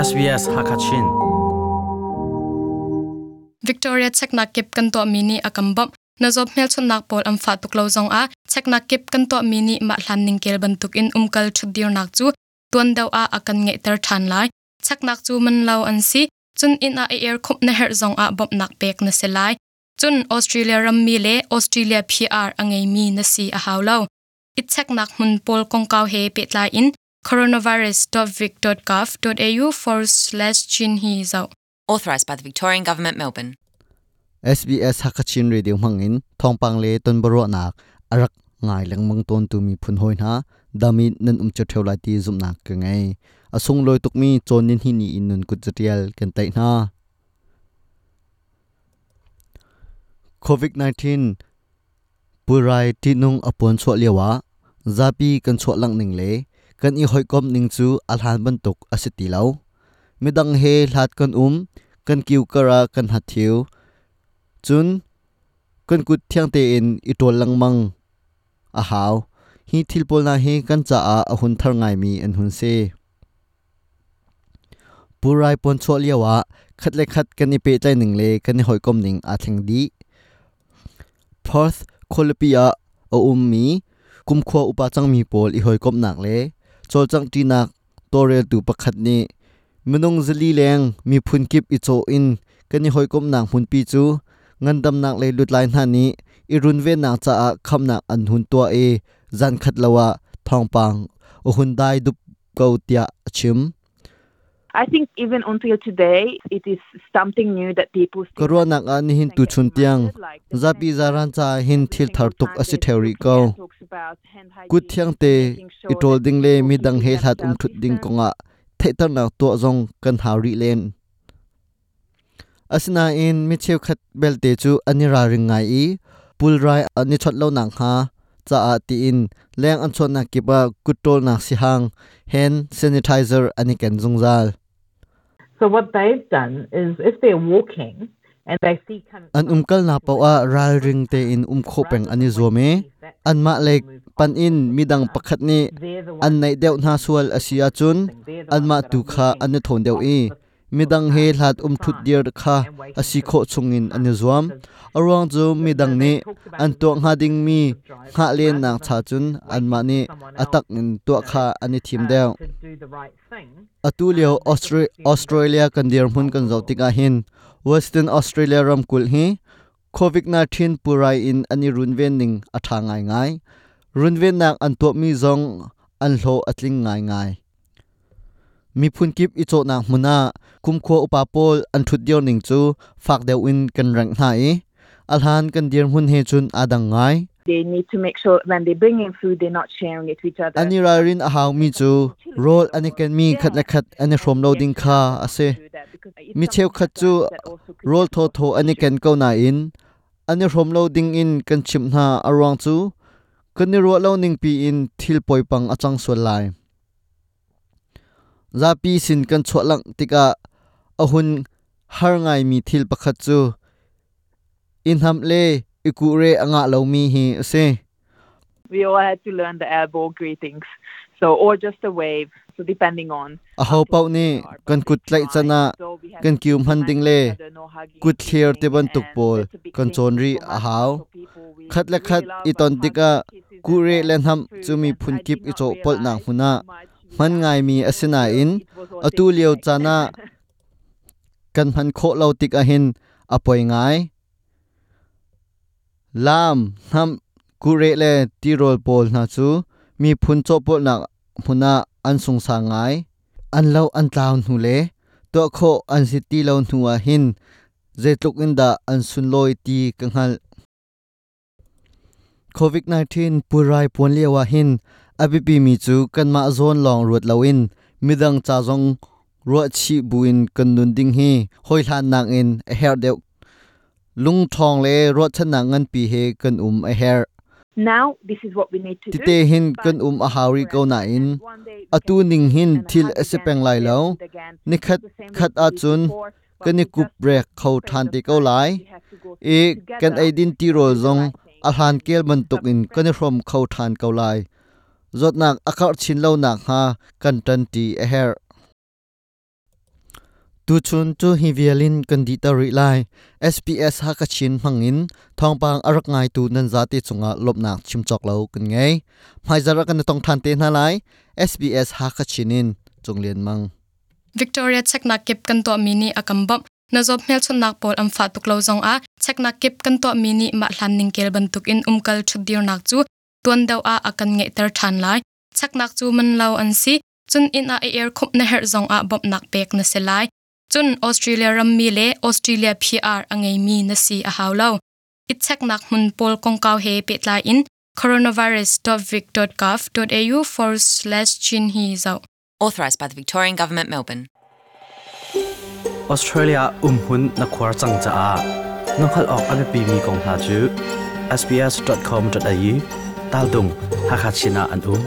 SBS Hakachin. Victoria chekna kip kan to mini akambam. Na zob mel chun nak pol am fa tuk lo zong a. Chekna kip kan to mini ma hlan ning kel ban tuk in umkal chudir nak chu tuan daw a akan nge ter than lai. Cheknak chu man lo an si. Chun in a air khup na her zong a bom nak pek na se lai. Chun Australia ram mi le, Australia PR angai mi na si a haulo it cheknak mun pol kong kaw he pet lai in coronavirus.vic.gov.au forward slash chin hi zau authorised by the Victorian Government, Melbourne. SBS Hakachin Radio mangin thongpang le ton baro nak arak ngai lang mang ton tu mi phun hoi na dami nan um chu theu lai ti zum nak ka ngai asung loi tuk mi chon nin hi ni in nun kut jatial kan tai na covid 19 purai ti nung apon chho lewa zapi kan chho lang ning le kan i hoi kom ning chu alhan ban tuk asiti lo midang he hlat kan um kan kiu kara kan hathiu chun kan kut thiang te in itol langmang a haw hi thilpol na he kan cha a ahun thar ngai mi an hun se purai pon cho liawa khat le khat kan ipe tlai ning le kan hoi kom ning a thing di Perth Kolpia o ummi kum khwa upa chang mi pol i hoi kom nak le chol chang ti nak torel tu pakhat ni minung zali leng mi phun kip i cho in kan hoi kom nang hun pi chu ngan dam nak le lut lai na ni i run ve nak cha a kham nak an hun to e zan khat lawa thong pang o hun dai dup kau tia chim I think even until today, it is something new that people still corona nga ni hin tu chun tiang zapi zaran cha hin thil thar tuk asi theuri ko kut thiang te itol ding le mi dang he hlat um thut ding konga theitar na to zong kan hauri len asina in mi cheu khat belte chu anira ring ngai i. Pulrai ani chot lo nang ha. Cha a ti in. Leng an chon na kipa kutol na si hang. Hand sanitizer ani ken zungzal So what they've done is if they're walking an umkal na pau a ral ring te in um khopeng ani zome an ma lek pan in midang pakhat ni an nei deuh na sual asia chun. An ma tu kha an thon deuh i. midang he hlat um thut dir kha asi kho chungin ani zuam. arwang chu midang ni an to nga ding mi nga len nang cha chun. An ma ni atak in to kha ani thim deuh. right thing. atu leo Austra- australia kan dir mun kan zautika hin western australia ram kul hi covid 19 purai in ani runven ning atha ngai ngai runven nak an to mi zong an hlo atling ngai ngai mi phun kip i cho na hmuna kum kho upa pol an thut dio ning chu fak deu in kan rang na i alhan kan dir hun he chun adang ngai They need to make sure when they bring in food, they're not sharing it with each other. ani ra rin a haw mi chu rol ani kan mi khat la khat ani from loading kha ase mi cheu khat chu rol tho tho ani ken ko na in ani rom lo ding in kan chim na arwang chu kan ni ro lo ning pi in thil poi pang achang so lai za pi sin kan chho lang tika ahun har ngai mi thil pakhat chu in ham le ikure anga lo mi hi ase We all had to learn the elbow greetings, so or just a wave. So depending on a ho pau ni kan kut lai chana kan kium han ding le kut clear te ban tuk pol kan chon ri a haw khat la khat i ton tika ku re len ham chumi phun kip i cho pol na huna. man ngai mi asina in atu leo chana kan han kho lo tik a hin apoi ngai. Lam ham ku re le ti rol pol na chu มีพุนโจปนักมุนาอันสงสางายอันเล่าอันตาวหนูเลตัวโคอันสิตีเล่าหนูหินเจตุกอินดาอันสุนลอยตีกังหัลโควิด -19 ปูรายปวนเลียวหินอบิปีมีจูกันมาโซนลองรวดเลวินมิดังจ้าจงรัวชีบุินกันนุนดิงฮีหอยลานนางอินเฮรเดวลุงทองเลรวดชนะงันปีเฮกันอุมเฮร์ now this is what we need to ti do. te hin kan um a hauri ko na in. atu ning hin thil asepeng lai lo. ni khat khat a chun kan ni kup brek khau than te ko lai. e kan ai din ti rol zong. a han kel man tuk in. kan ni from khau than ko lai. Zot nak akar chin lo nak ha. Kan tan ti a her tu chun chu hi vialin kan di ta ri lai. SPS ha ka chin thong thongpang arak ngai tu nan zati chunga lopna chim chok lo kan ngai mai zara kan tong than te na lai. SBS ha ka chinin chunglen mang. Victoria chekna kep kan to mini akambam na job mel chun nak pol am fa tuk lo zong a. Chekna kep kan to mini ma hlan ning kel ban tuk in umkal chudir nak chu. Tuan dau a akan nge ter than lai. Chaknak chu man lo an si. Chun in a e er air khop na her zong a bop nak pek na se lai chun Australia ram mi le Australia PR angai mi na si a haw lo it chaknak mun pol kong kaw he pet lai in coronavirus.vic.gov.au forward slash chin hi zau. Authorised by the Victorian Government, Melbourne. Australia umhun na khwar changcha a. Nokhal ok ame pi mi kong ha chu sbs.com.au tal dung hakhat china an um